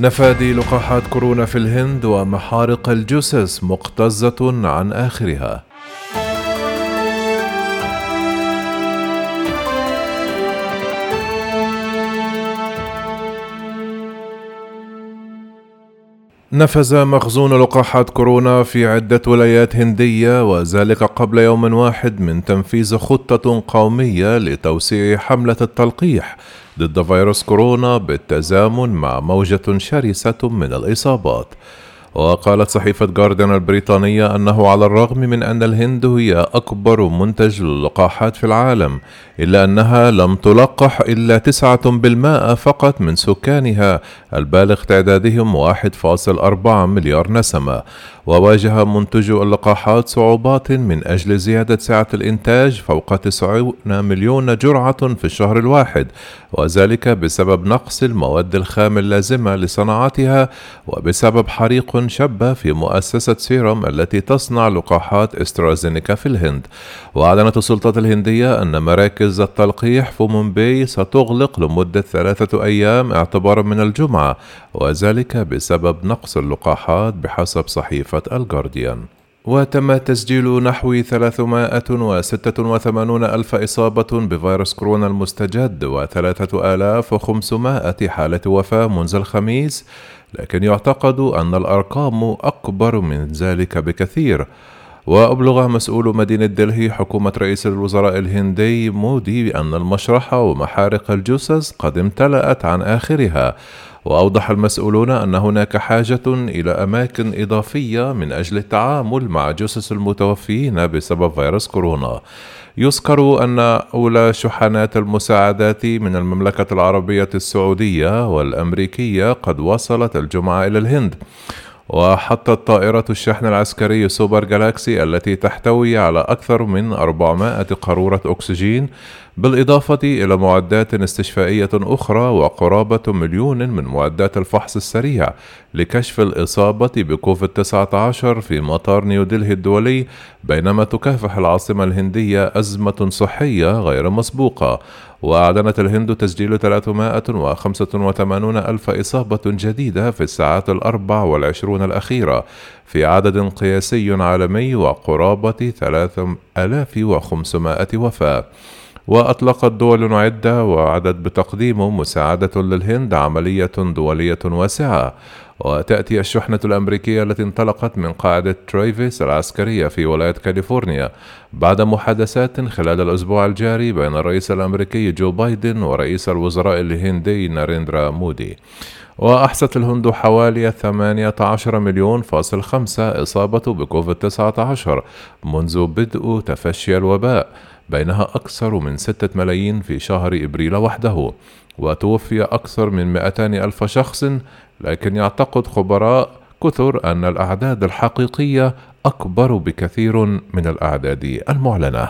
نفادي لقاحات كورونا في الهند ومحارق الجثث مقتزة عن آخرها. نفذ مخزون لقاحات كورونا في عدة ولايات هندية وذلك قبل يوم واحد من تنفيذ خطة قومية لتوسيع حملة التلقيح ضد فيروس كورونا بالتزامن مع موجة شرسة من الإصابات. وقالت صحيفة جارديان البريطانية أنه على الرغم من أن الهند هي أكبر منتج للقاحات في العالم إلا أنها لم تلقح إلا تسعة بالمائة فقط من سكانها البالغ تعدادهم 1.4 مليار نسمة. وواجه منتجو اللقاحات صعوبات من أجل زيادة سعة الإنتاج فوق 90 مليون جرعة في الشهر الواحد وذلك بسبب نقص المواد الخام اللازمة لصناعتها وبسبب حريق شب في مؤسسة سيروم التي تصنع لقاحات استرازينيكا في الهند. وأعلنت السلطات الهندية أن مراكز التلقيح في مومباي ستغلق لمدة ثلاثة أيام اعتبارا من الجمعة وذلك بسبب نقص اللقاحات بحسب صحيفة الجارديان وتم تسجيل نحو 386 ألف إصابة بفيروس كورونا المستجد و3500 حالة وفاة منذ الخميس لكن يعتقد أن الأرقام أكبر من ذلك بكثير. وأبلغ مسؤول مدينة دلهي حكومة رئيس الوزراء الهندي مودي أن المشرحة ومحارق الجثث قد امتلأت عن آخرها وأوضح المسؤولون أن هناك حاجة إلى أماكن إضافية من أجل التعامل مع جثث المتوفين بسبب فيروس كورونا. يذكر أن أولى شحنات المساعدات من المملكة العربية السعودية والأمريكية قد وصلت الجمعة إلى الهند. وحطت طائرة الشحن العسكري سوبر جالاكسي التي تحتوي على أكثر من 400 قارورة أكسجين بالإضافة إلى معدات استشفائية أخرى وقرابة مليون من معدات الفحص السريع لكشف الإصابة بكوفيد 19 في مطار نيودلهي الدولي بينما تكافح العاصمة الهندية أزمة صحية غير مسبوقة. وأعلنت الهند تسجيل 385 ألف إصابة جديدة في الساعات الأربع والعشرون الأخيرة في عدد قياسي عالمي وقرابة 3500 وفاة. وأطلقت دول عدة وعدت بتقديم مساعدة للهند عملية دولية واسعة. وتأتي الشحنة الأمريكية التي انطلقت من قاعدة ترافيس العسكرية في ولاية كاليفورنيا بعد محادثات خلال الأسبوع الجاري بين الرئيس الأمريكي جو بايدن ورئيس الوزراء الهندي ناريندرا مودي. وأحصت الهند حوالي 18 مليون فاصل خمسة إصابة بكوفيد 19 منذ بدء تفشي الوباء. بينها أكثر من ستة ملايين في شهر إبريل وحده وتوفي أكثر من 200 ألف شخص لكن يعتقد خبراء كثر أن الأعداد الحقيقية أكبر بكثير من الأعداد المعلنة.